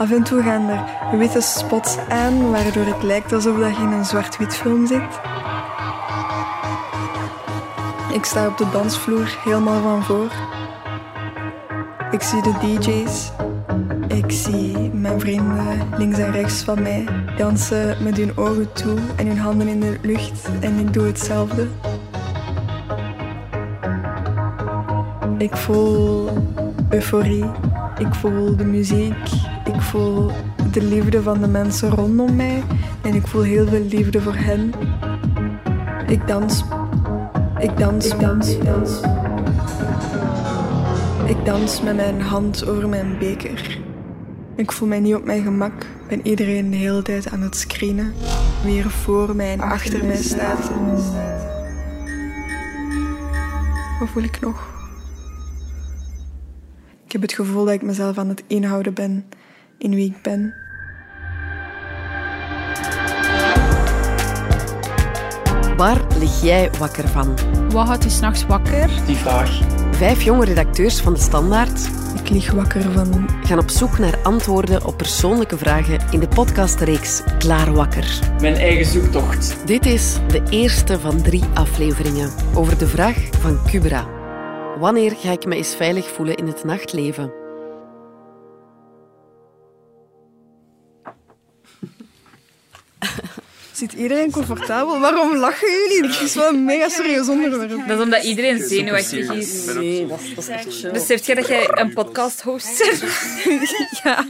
Af en toe gaan er witte spots aan, waardoor het lijkt alsof dat je in een zwart-wit film zit. Ik sta op de dansvloer helemaal van voor. Ik zie de DJ's. Ik zie mijn vrienden links en rechts van mij dansen met hun ogen toe en hun handen in de lucht en ik doe hetzelfde. Ik voel euforie, ik voel de muziek, ik voel de liefde van de mensen rondom mij en ik voel heel veel liefde voor hen. Ik dans, ik dans, ik dans, ik dans. Ik dans met mijn hand over mijn beker. Ik voel mij niet op mijn gemak. Ik ben iedereen de hele tijd aan het screenen. Wie er voor mij en achter mij staat. Wat voel ik nog? Ik heb het gevoel dat ik mezelf aan het inhouden ben in wie ik ben. Waar lig jij wakker van? Wat houdt je s'nachts wakker? Die vraag. Vijf jonge redacteurs van De Standaard Ik lig wakker van gaan op zoek naar antwoorden op persoonlijke vragen in de podcastreeks Klaar Wakker. Mijn eigen zoektocht. Dit is de eerste van drie afleveringen over de vraag van Kubra. Wanneer ga ik me eens veilig voelen in het nachtleven? Zit iedereen comfortabel? Waarom lachen jullie? Het is wel een mega serieus onderwerp. Dat is omdat iedereen zenuwachtig is. Nee, dat is, dat is echt chill. Beseft jij dat jij een podcast host bent? ja.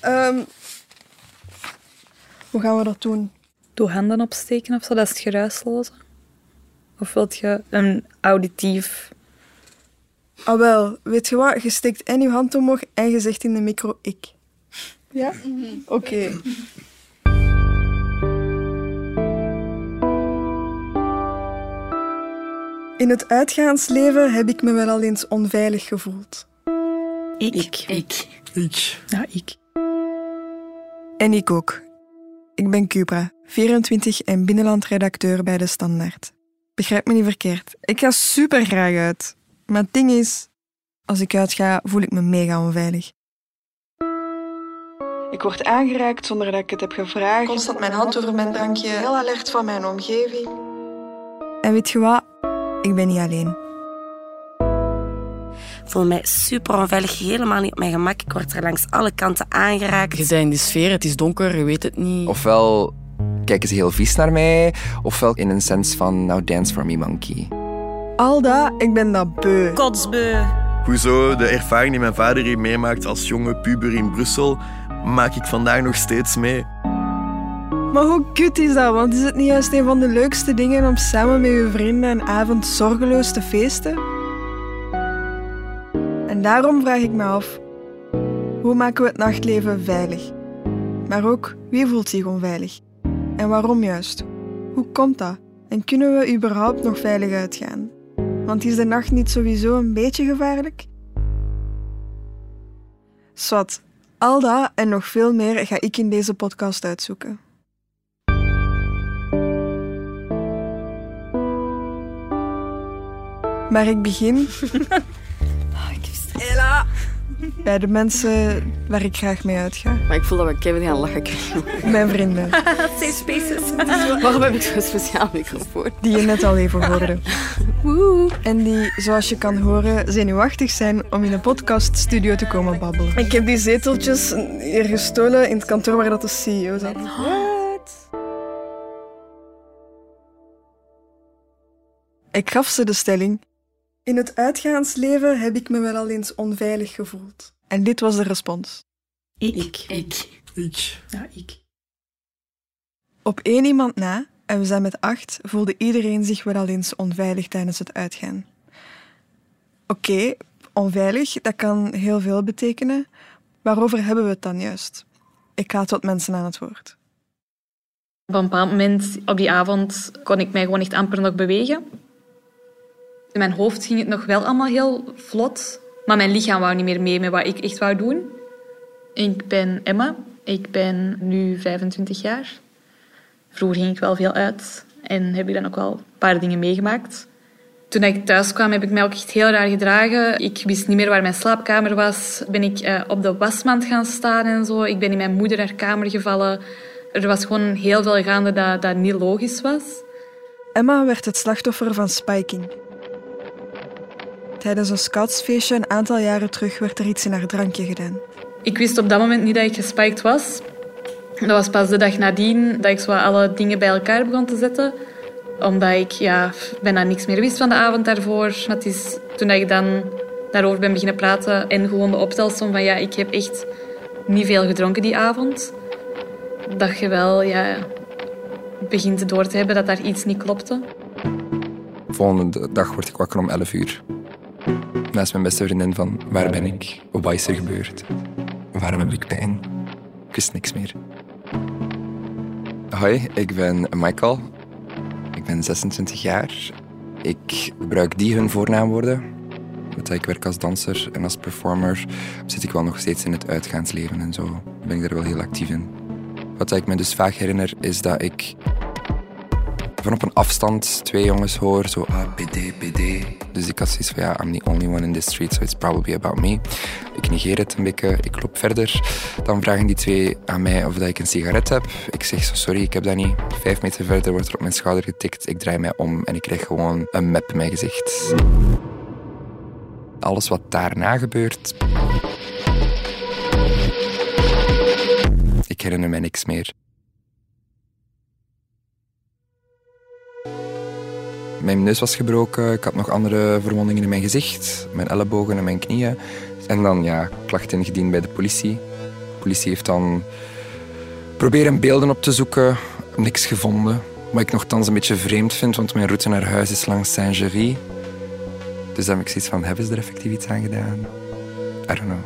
Ehm, hoe gaan we dat doen? Doe handen opsteken of zo, dat is het geruisloze. Of wilt je een auditief... Ah wel, weet je wat? Je steekt en je hand omhoog en je zegt in de micro ik. Ja? Oké. In het uitgaansleven heb ik me wel al eens onveilig gevoeld. Ik. Ik. Ik. Ja, ik. En ik ook. Ik ben Cupra, 24 en binnenlandredacteur bij De Standaard. Begrijp me niet verkeerd. Ik ga super graag uit. Maar het ding is, als ik uitga, voel ik me mega onveilig. Ik word aangeraakt zonder dat ik het heb gevraagd. Constant mijn hand over mijn drankje. Heel alert van mijn omgeving. En weet je wat? Ik ben niet alleen. Ik voel mij super onveilig, helemaal niet op mijn gemak. Ik word er langs alle kanten aangeraakt. Je bent in de sfeer, het is donker, je weet het niet. Ofwel kijken ze heel vies naar mij, ofwel in een sens van nou dance for me monkey. Al dat, ik ben dat beu. Kotsbeu. Hoezo de ervaring die mijn vader hier meemaakt als jonge puber in Brussel, maak ik vandaag nog steeds mee. Maar hoe kut is dat? Want is het niet juist een van de leukste dingen om samen met je vrienden een avond zorgeloos te feesten? En daarom vraag ik me af: hoe maken we het nachtleven veilig? Maar ook wie voelt zich onveilig? En waarom juist? Hoe komt dat? En kunnen we überhaupt nog veilig uitgaan? Want is de nacht niet sowieso een beetje gevaarlijk? Swat, al dat en nog veel meer ga ik in deze podcast uitzoeken. Maar ik begin Ella. bij de mensen waar ik graag mee uitga. Maar ik voel dat we Kevin gaan lachen. Mijn vrienden, Safe spaces. Waarom heb ik zo'n speciaal microfoon? die je net al even hoorde. En die, zoals je kan horen, zenuwachtig zijn om in een podcaststudio te komen babbelen. Ik heb die zeteltjes hier gestolen in het kantoor waar dat de CEO zat. What? Ik gaf ze de stelling. In het uitgaansleven heb ik me wel al eens onveilig gevoeld. En dit was de respons. Ik. Ik. Ik. Ja, ik. Op één iemand na, en we zijn met acht, voelde iedereen zich wel al eens onveilig tijdens het uitgaan. Oké, onveilig, dat kan heel veel betekenen. Waarover hebben we het dan juist? Ik laat wat mensen aan het woord. Op een bepaald moment op die avond kon ik mij gewoon echt amper nog bewegen. In mijn hoofd ging het nog wel allemaal heel vlot, maar mijn lichaam wou niet meer mee met wat ik echt wou doen. Ik ben Emma, ik ben nu 25 jaar. Vroeger ging ik wel veel uit en heb ik dan ook wel een paar dingen meegemaakt. Toen ik thuis kwam, heb ik mij ook echt heel raar gedragen. Ik wist niet meer waar mijn slaapkamer was. Ben ik uh, op de wasmand gaan staan en zo. Ik ben in mijn moeder haar kamer gevallen. Er was gewoon heel veel gaande dat, dat niet logisch was. Emma werd het slachtoffer van spiking. Tijdens een scoutsfeestje een aantal jaren terug werd er iets in haar drankje gedaan. Ik wist op dat moment niet dat ik gespiked was. Dat was pas de dag nadien dat ik zo alle dingen bij elkaar begon te zetten. Omdat ik ja, bijna niks meer wist van de avond daarvoor. Het is toen ik dan daarover ben beginnen praten en gewoon de optelsom van ja, ik heb echt niet veel gedronken die avond. Dat je wel ja, begint door te hebben dat daar iets niet klopte. De volgende dag word ik wakker om 11 uur. Naast mijn beste vriendin van waar ben ik? Wat is er gebeurd? Waarom heb ik pijn? Ik wist niks meer. Hoi, ik ben Michael. Ik ben 26 jaar. Ik gebruik die hun voornaamwoorden. Met ik werk als danser en als performer zit ik wel nog steeds in het uitgaansleven en zo. Ben ik daar wel heel actief in. Wat ik me dus vaak herinner is dat ik van op een afstand twee jongens hoor, zo ah, PD, PD. Dus ik had zoiets van ja, I'm the only one in this street, so it's probably about me. Ik negeer het een beetje, ik loop verder. Dan vragen die twee aan mij of dat ik een sigaret heb. Ik zeg zo, sorry, ik heb dat niet. Vijf meter verder wordt er op mijn schouder getikt. Ik draai mij om en ik krijg gewoon een map in mijn gezicht. Alles wat daarna gebeurt... Ik herinner me niks meer. Mijn neus was gebroken, ik had nog andere verwondingen in mijn gezicht, mijn ellebogen en mijn knieën. En dan ja, klachten ingediend bij de politie. De politie heeft dan proberen beelden op te zoeken, niks gevonden. Wat ik nogthans een beetje vreemd vind, want mijn route naar huis is langs Saint-Géry. Dus dan heb ik zoiets van, hebben ze er effectief iets aan gedaan? I don't know.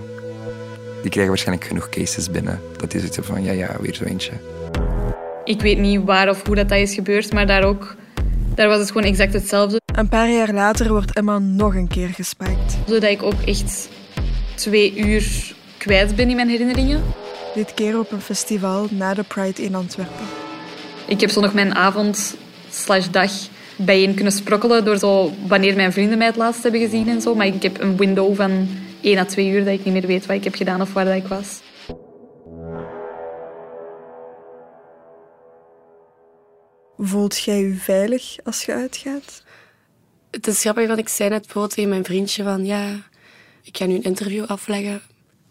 Die krijgen waarschijnlijk genoeg cases binnen. Dat is iets van, ja, ja, weer zo eentje. Ik weet niet waar of hoe dat, dat is gebeurd, maar daar ook daar was het gewoon exact hetzelfde. Een paar jaar later wordt Emma nog een keer gespijkt. Zodat ik ook echt twee uur kwijt ben in mijn herinneringen. Dit keer op een festival na de Pride in Antwerpen. Ik heb zo nog mijn avond slash dag bijeen kunnen sprokkelen door zo wanneer mijn vrienden mij het laatst hebben gezien en zo. Maar ik heb een window van 1 à 2 uur dat ik niet meer weet wat ik heb gedaan of waar dat ik was. Voelt jij je veilig als je uitgaat? Het is grappig, want ik zei net bijvoorbeeld tegen mijn vriendje van ja, ik ga nu een interview afleggen.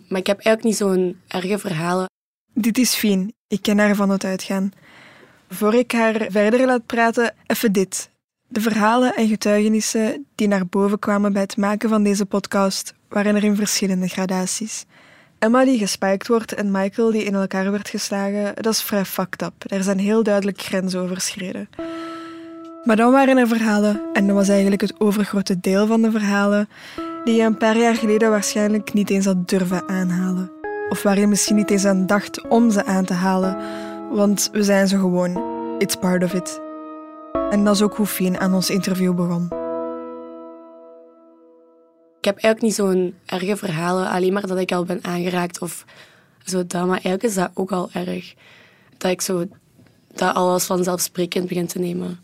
Maar ik heb eigenlijk niet zo'n erge verhalen. Dit is Fien. Ik ken haar van het uitgaan. Voor ik haar verder laat praten, even dit. De verhalen en getuigenissen die naar boven kwamen bij het maken van deze podcast waren er in verschillende gradaties. Emma die gespijkt wordt en Michael die in elkaar werd geslagen, dat is vrij fucked up. Er zijn heel duidelijk grenzen overschreden. Maar dan waren er verhalen, en dat was eigenlijk het overgrote deel van de verhalen, die je een paar jaar geleden waarschijnlijk niet eens had durven aanhalen. Of waar je misschien niet eens aan dacht om ze aan te halen, want we zijn ze gewoon. It's part of it. En dat is ook hoe Fien aan ons interview begon. Ik heb eigenlijk niet zo'n erge verhalen, alleen maar dat ik al ben aangeraakt of zo dat. Maar eigenlijk is dat ook al erg. Dat ik zo dat alles vanzelfsprekend begin te nemen.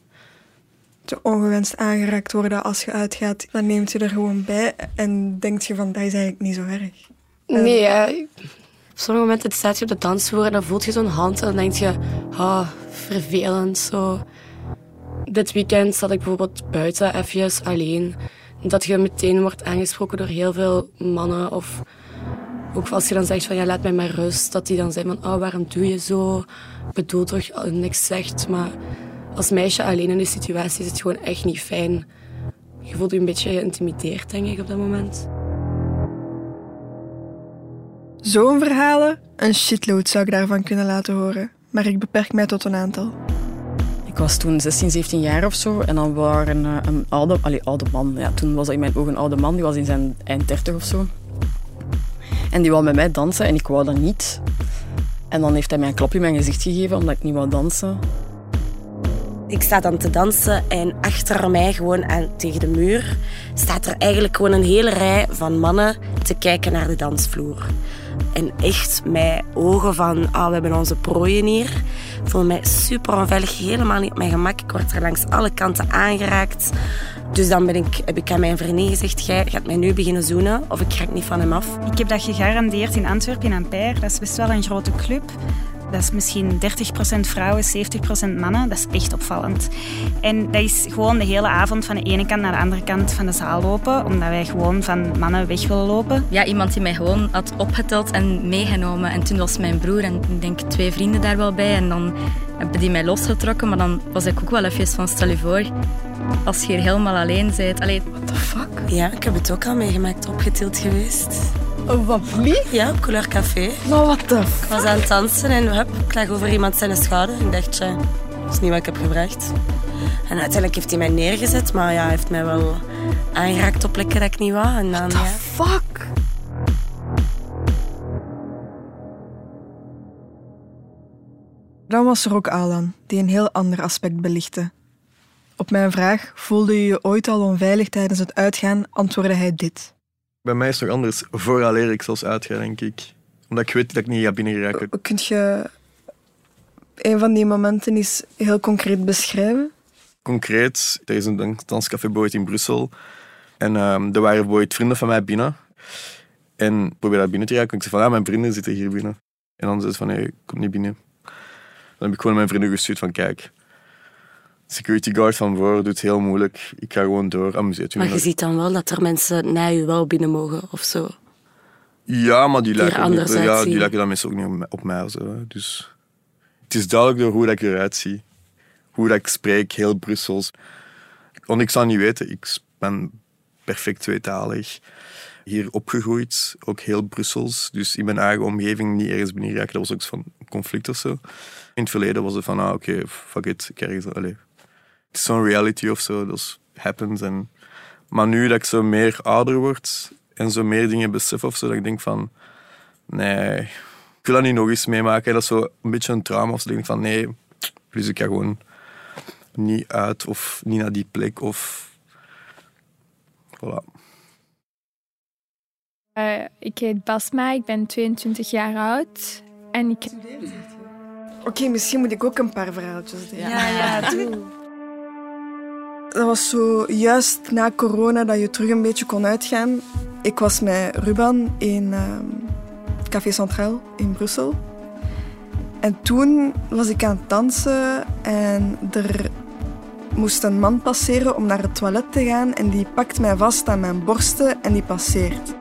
Te ongewenst aangeraakt worden als je uitgaat, dan neemt je er gewoon bij en denkt je van, dat is eigenlijk niet zo erg. Nee, ja. Op sommige momenten staat je op de dansvloer en dan voelt je zo'n hand en dan denk je, ah, vervelend zo. Dit weekend zat ik bijvoorbeeld buiten even alleen dat je meteen wordt aangesproken door heel veel mannen. Of ook als je dan zegt van ja, laat mij maar rust. Dat die dan zeggen van oh, waarom doe je zo? Bedoel toch niks zegt. Maar als meisje alleen in die situatie is het gewoon echt niet fijn. Je voelt je een beetje geïntimideerd, denk ik, op dat moment. Zo'n verhalen? Een shitload zou ik daarvan kunnen laten horen. Maar ik beperk mij tot een aantal. Was toen 16, 17 jaar of zo. En dan waren een, een oude, allee, oude man. Ja, toen was dat in mijn ogen een oude man. Die was in zijn eind 30 of zo. En die wou met mij dansen en ik wou dat niet. En dan heeft hij mij een klopje in mijn gezicht gegeven omdat ik niet wou dansen. Ik sta dan te dansen en achter mij, gewoon aan, tegen de muur, staat er eigenlijk gewoon een hele rij van mannen te kijken naar de dansvloer. En echt met ogen van, ah, we hebben onze prooien hier. Ik mij super onveilig, helemaal niet op mijn gemak. Ik word er langs alle kanten aangeraakt. Dus dan ben ik, heb ik aan mijn vriendin gezegd, jij gaat mij nu beginnen zoenen of ik raak niet van hem af. Ik heb dat gegarandeerd in Antwerpen, in Ampère. Dat is best wel een grote club. Dat is misschien 30% vrouwen, 70% mannen. Dat is echt opvallend. En dat is gewoon de hele avond van de ene kant naar de andere kant van de zaal lopen, omdat wij gewoon van mannen weg willen lopen. Ja, iemand die mij gewoon had opgeteld en meegenomen. En toen was mijn broer en ik denk twee vrienden daar wel bij. En dan hebben die mij losgetrokken, maar dan was ik ook wel even van, stel je voor, als je hier helemaal alleen bent. Allee, What the fuck? Ja, ik heb het ook al meegemaakt, opgetild geweest. Wat lief. Ja, op Couleur Café. Maar what the Ik was aan het dansen en hup, ik lag over iemand zijn schouder. Ik dacht, ja, dat is niet wat ik heb gebracht. En uiteindelijk heeft hij mij neergezet, maar ja, hij heeft mij wel aangeraakt op plekken dat ik niet wou. En dan, ja. fuck? Dan was er ook Alan, die een heel ander aspect belichtte. Op mijn vraag, voelde je je ooit al onveilig tijdens het uitgaan, antwoordde hij dit. Bij mij is het nog anders. Vooraleer ik zelfs uitga, denk ik. Omdat ik weet dat ik niet ga binnengeraken. Kunt je een van die momenten eens heel concreet beschrijven? Concreet, er is een dans- danscafé Boyd in Brussel. En ehm er waren Boyd vrienden van mij binnen. En ik probeer daar binnen te raken. Ik zei van, ja, mijn vrienden zitten hier binnen. En dan zei ze van, nee, kom niet binnen. Dan heb ik gewoon mijn vrienden gestuurd van, kijk... Security guard van voor doet heel moeilijk. Ik ga gewoon door, amuseert u Maar je ziet dan wel dat er mensen na je wel binnen mogen of zo. Ja, maar die Die lijken, niet- ja, die lijken dan meestal ook niet op mij- Zo. Dus het is duidelijk door hoe dat ik eruit zie. Hoe dat ik spreek, heel Brussels. Want ik zou niet weten, ik ben perfect tweetalig. Hier opgegroeid, ook heel Brussels. Dus in mijn eigen omgeving niet ergens binnen geraken. Dat was ook van conflict of zo. In het verleden was het van, ah, oké, fuck it. Ik ergens, allee. Het is zo'n reality of zo, dat happens. En, maar nu dat ik zo meer ouder word en zo meer dingen besef of zo, dat ik denk van, nee, ik wil dat niet nog eens meemaken. Dat is zo een beetje een trauma of zo. Dat ik denk van, nee, dus ik ga gewoon niet uit of niet naar die plek of... Voilà. Eh, ik heet Basma, ik ben 22 jaar oud. En ik... Oké, misschien moet ik ook een paar verhaaltjes delen. Ja, ja, doe. Dat was zo juist na corona dat je terug een beetje kon uitgaan. Ik was met Ruban in ehm, Café Centraal in Brussel. En toen was ik aan het dansen en er moest een man passeren om naar het toilet te gaan en die pakt mij vast aan mijn borsten en die passeert.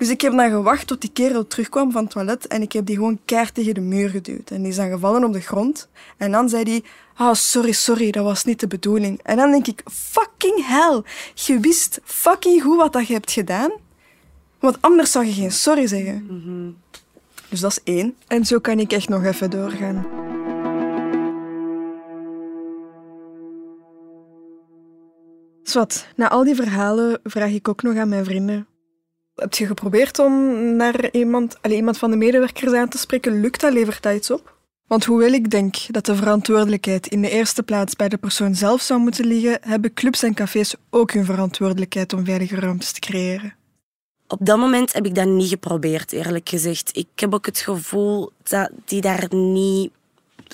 Dus ik heb dan gewacht tot die kerel terugkwam van het toilet en ik heb die gewoon keihard tegen de muur geduwd. En die is dan gevallen op de grond. En dan zei hij, ah, sorry, sorry, dat was niet de bedoeling. En dan denk ik, fucking hell, je wist fucking goed wat dat je hebt gedaan. Want anders zou je geen sorry zeggen. Dus dat is één. En zo kan ik echt nog even doorgaan. Zwat, na al die verhalen vraag ik ook nog aan mijn vrienden. Heb je geprobeerd om naar iemand, allez, iemand van de medewerkers aan te spreken? Lukt dat? Levert dat iets op? Want hoewel ik denk dat de verantwoordelijkheid in de eerste plaats bij de persoon zelf zou moeten liggen, hebben clubs en cafés ook hun verantwoordelijkheid om veilige ruimtes te creëren. Op dat moment heb ik dat niet geprobeerd, eerlijk gezegd. Ik heb ook het gevoel dat die daar niet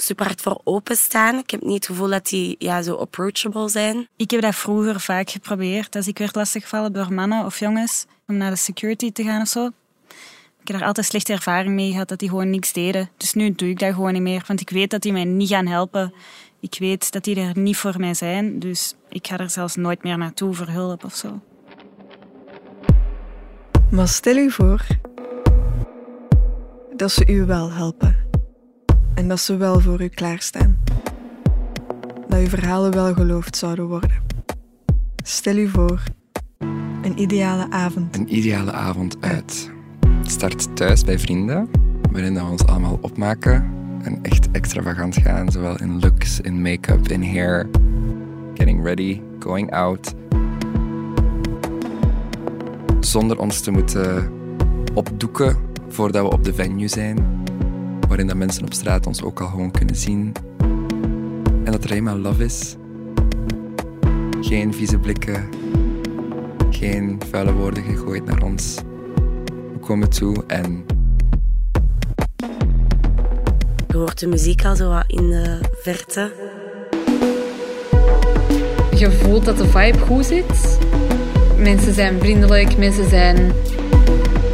super hard voor openstaan. Ik heb niet het gevoel dat die ja, zo approachable zijn. Ik heb dat vroeger vaak geprobeerd. Als ik werd lastiggevallen door mannen of jongens om naar de security te gaan of zo. Ik heb daar altijd slechte ervaring mee gehad dat die gewoon niks deden. Dus nu doe ik dat gewoon niet meer, want ik weet dat die mij niet gaan helpen. Ik weet dat die er niet voor mij zijn, dus ik ga er zelfs nooit meer naartoe voor hulp of zo. Maar stel u voor dat ze u wel helpen. En dat ze wel voor u klaarstaan. Dat uw verhalen wel geloofd zouden worden. Stel u voor een ideale avond. Een ideale avond uit. Het start thuis bij vrienden, waarin we ons allemaal opmaken en echt extravagant gaan, zowel in looks, in make-up, in hair, getting ready, going out. Zonder ons te moeten opdoeken voordat we op de venue zijn, waarin dat mensen op straat ons ook al gewoon kunnen zien. En dat er eenmaal love is. Geen vieze blikken, geen vuile woorden gegooid naar ons. We komen toe. En Je hoort de muziek al zo wat in de verte. Je voelt dat de vibe goed zit. Mensen zijn vriendelijk, mensen zijn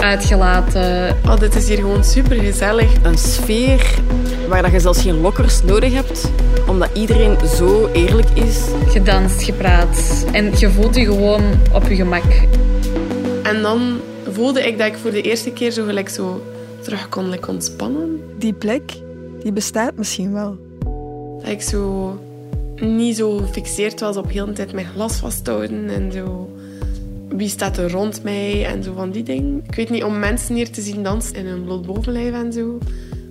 uitgelaten. Oh, dit is hier gewoon super gezellig. Een sfeer waar dat je zelfs geen lokkers nodig hebt, omdat iedereen zo eerlijk is. Gedanst, gepraat. En je voelt je gewoon op je gemak. En dan voelde ik dat ik voor de eerste keer zo gelijk zo terug kon like, ontspannen. Die plek, die bestaat misschien wel. Dat ik zo niet zo gefixeerd was op heel de tijd mijn glas vasthouden en zo. Wie staat er rond mij en zo van die dingen. Ik weet niet, om mensen hier te zien dansen in een bloot bovenlijf en zo.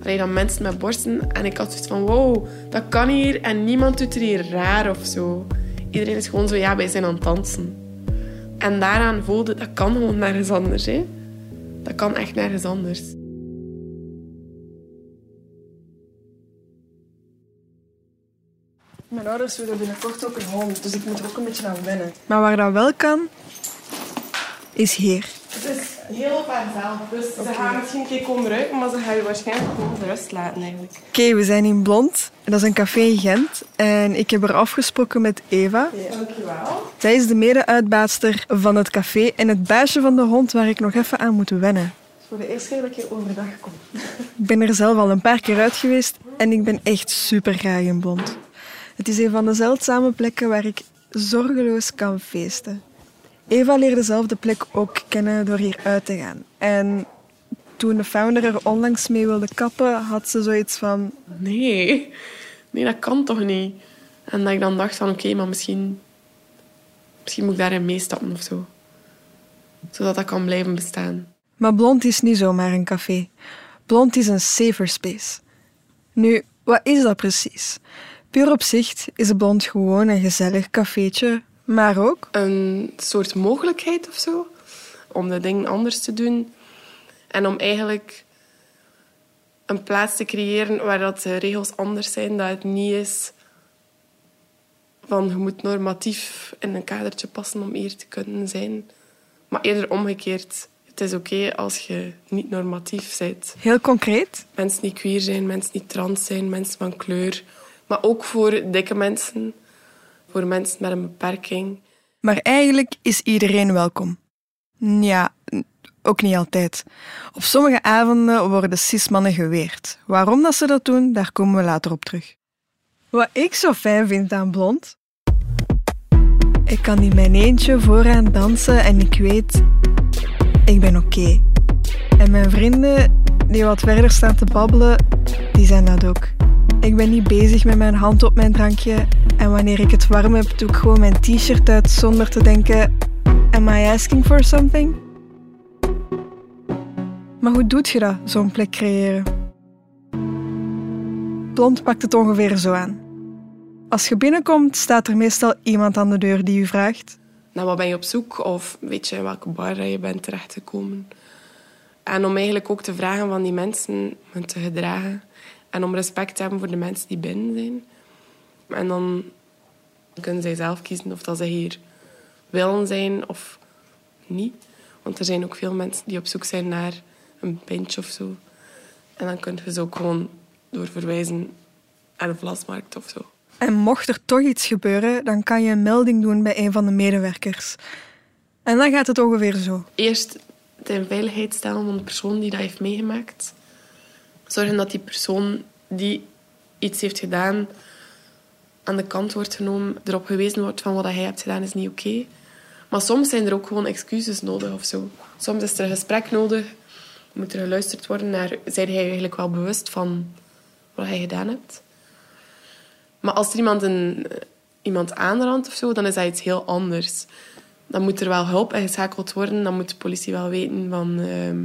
Alleen dan mensen met borsten. En ik had zoiets van, wow, dat kan hier en niemand doet er hier raar of zo. Iedereen is gewoon zo, ja, wij zijn aan het dansen. En daaraan voelde, dat kan gewoon nergens anders. Hè. Dat kan echt nergens anders. Mijn ouders willen binnenkort ook een hond, dus ik moet er ook een beetje aan wennen. Maar waar dat wel kan, is hier. Het is heel op haarzelf. Dus ze gaan misschien een keer komen ruiken, maar ze gaan je waarschijnlijk gewoon de rust laten eigenlijk. Oké, we zijn in Blond. Dat is een café in Gent. En ik heb er afgesproken met Eva. Dankjewel. Zij is de mede-uitbaatster van het café en het baasje van de hond waar ik nog even aan moet wennen. Voor de eerste keer dat ik hier overdag kom. Ik ben er zelf al een paar keer uit geweest en ik ben echt super graag in Blond. Het is een van de zeldzame plekken waar ik zorgeloos kan feesten. Eva leerde zelf de plek ook kennen door hier uit te gaan. En toen de founder er onlangs mee wilde kappen, had ze zoiets van... Nee, nee, dat kan toch niet? En dat ik dan dacht van, oké, maar misschien... Misschien moet ik daarin meestappen of zo. Zodat dat kan blijven bestaan. Maar Blond is niet zomaar een café. Blond is een safer space. Nu, wat is dat precies? Puur op zicht is Blond gewoon een gezellig cafeetje, maar ook... Een soort mogelijkheid of zo. Om de dingen anders te doen. En om eigenlijk een plaats te creëren waar dat de regels anders zijn. Dat het niet is van je moet normatief in een kadertje passen om hier te kunnen zijn. Maar eerder omgekeerd. Het is oké als je niet normatief bent. Heel concreet? Mensen die queer zijn, mensen die trans zijn, mensen van kleur. Maar ook voor dikke mensen, voor mensen met een beperking. Maar eigenlijk is iedereen welkom. Ja, ook niet altijd. Op sommige avonden worden cismannen geweerd. Waarom dat ze dat doen, daar komen we later op terug. Wat ik zo fijn vind aan Blond... Ik kan in mijn eentje vooraan dansen en ik weet... Ik ben oké. En mijn vrienden, die wat verder staan te babbelen, die zijn dat ook. Ik ben niet bezig met mijn hand op mijn drankje. En wanneer ik het warm heb, doe ik gewoon mijn t-shirt uit zonder te denken... Am I asking for something? Maar hoe doet je dat, zo'n plek creëren? Blond pakt het ongeveer zo aan. Als je binnenkomt, staat er meestal iemand aan de deur die u vraagt... Naar wat ben je op zoek? Of weet je in welke bar je bent terechtgekomen? En om eigenlijk ook te vragen van die mensen hun te gedragen. En om respect te hebben voor de mensen die binnen zijn. En dan kunnen zij zelf kiezen of dat ze hier willen zijn of niet. Want er zijn ook veel mensen die op zoek zijn naar een pintje of zo. En dan kun je ze ook gewoon doorverwijzen naar een vlasmarkt of zo. En mocht er toch iets gebeuren, dan kan je een melding doen bij een van de medewerkers. En dan gaat het ongeveer zo. Eerst het in veiligheid stellen van de persoon die dat heeft meegemaakt. Zorgen dat die persoon die iets heeft gedaan aan de kant wordt genomen, erop gewezen wordt van wat hij heeft gedaan is niet oké. Maar soms zijn er ook gewoon excuses nodig of zo. Soms is er een gesprek nodig, moet er geluisterd worden naar, zijn hij eigenlijk wel bewust van wat hij gedaan hebt. Maar als er iemand, een, iemand aanrandt of zo, dan is dat iets heel anders. Dan moet er wel hulp ingeschakeld worden. Dan moet de politie wel weten van... ehm,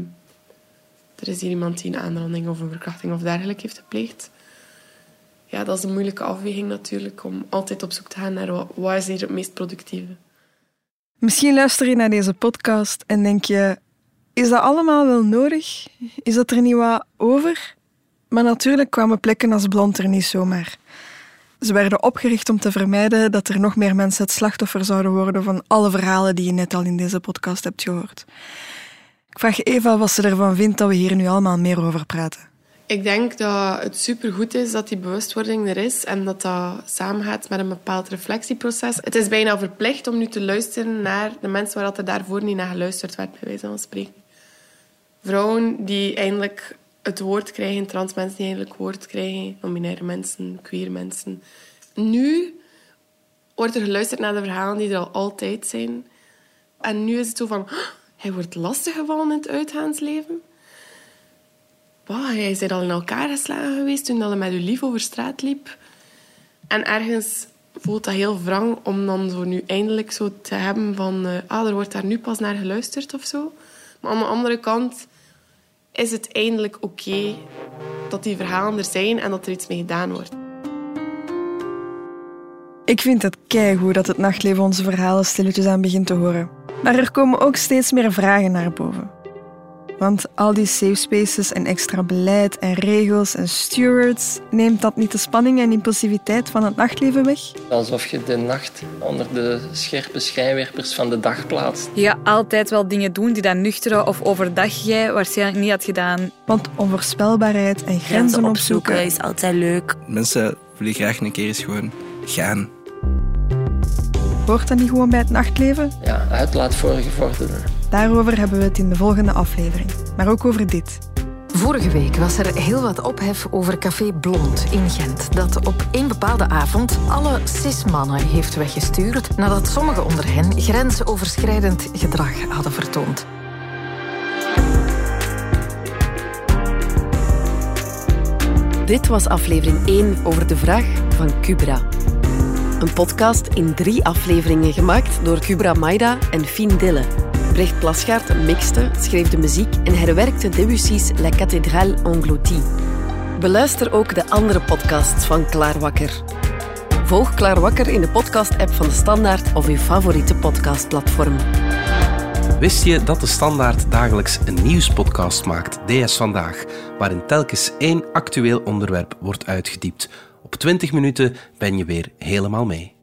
er is hier iemand die een aanranding of een verkrachting of dergelijke heeft gepleegd. Ja, dat is een moeilijke afweging natuurlijk, om altijd op zoek te gaan naar wat, is hier het meest productieve. Misschien luister je naar deze podcast en denk je: is dat allemaal wel nodig? Is dat er niet wat over? Maar natuurlijk kwamen plekken als Blond er niet zomaar. Ze werden opgericht om te vermijden dat er nog meer mensen het slachtoffer zouden worden van alle verhalen die je net al in deze podcast hebt gehoord. Ik vraag Eva wat ze ervan vindt dat we hier nu allemaal meer over praten. Ik denk dat het supergoed is dat die bewustwording er is en dat dat samengaat met een bepaald reflectieproces. Het is bijna verplicht om nu te luisteren naar de mensen waar er daarvoor niet naar geluisterd werd, bij wijze van spreken. Vrouwen die eindelijk het woord krijgen, trans mensen die eindelijk woord krijgen, non-binaire mensen, queer mensen. Nu wordt er geluisterd naar de verhalen die er al altijd zijn. En nu is het zo van, "Oh, hij wordt lastiggevallen in het uitgaansleven. Wow, jij bent al in elkaar geslagen geweest toen je met je lief over straat liep. En ergens voelt dat heel wrang om dan zo nu eindelijk zo te hebben van... eh, ah, er wordt daar nu pas naar geluisterd of zo. Maar aan de andere kant is het eindelijk oké dat die verhalen er zijn en dat er iets mee gedaan wordt. Ik vind het keigoed dat het nachtleven onze verhalen stilletjes aan begint te horen. Maar er komen ook steeds meer vragen naar boven. Want al die safe spaces en extra beleid en regels en stewards, neemt dat niet de spanning en impulsiviteit van het nachtleven weg? Alsof je de nacht onder de scherpe schijnwerpers van de dag plaatst. Je gaat altijd wel dingen doen die dan nuchter of overdag jij waarschijnlijk niet had gedaan. Want onvoorspelbaarheid en grenzen opzoeken is altijd leuk. Mensen willen graag een keer eens gewoon gaan. Hoort dat niet gewoon bij het nachtleven? Ja, uitlaat voor gevorderden. Daarover hebben we het in de volgende aflevering. Maar ook over dit. Vorige week was er heel wat ophef over Café Blond in Gent, dat op één bepaalde avond alle cis-mannen heeft weggestuurd nadat sommigen onder hen grensoverschrijdend gedrag hadden vertoond. Dit was aflevering 1 over de vraag van Cubra. Een podcast in drie afleveringen gemaakt door Cubra Maida en Fien Dille. Brecht Plasgaard mixte, schreef de muziek en herwerkte Debussy's La Cathédrale Engloutie. Beluister ook de andere podcasts van Klaarwakker. Volg Klaarwakker in de podcast-app van de Standaard of uw favoriete podcastplatform. Wist je dat de Standaard dagelijks een nieuwspodcast maakt, DS Vandaag, waarin telkens één actueel onderwerp wordt uitgediept? Op 20 minuten ben je weer helemaal mee.